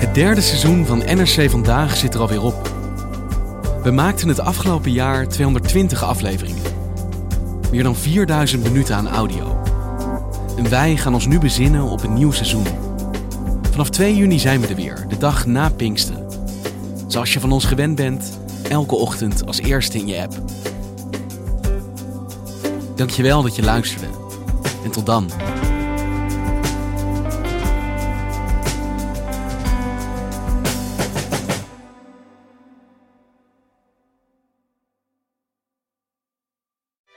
Het derde seizoen van NRC Vandaag zit er alweer op. We maakten het afgelopen jaar 220 afleveringen. Meer dan 4000 minuten aan audio. En wij gaan ons nu bezinnen op een nieuw seizoen. Vanaf 2 juni zijn we er weer, de dag na Pinksteren. Zoals je van ons gewend bent, elke ochtend als eerste in je app. Dankjewel dat je luisterde. En tot dan.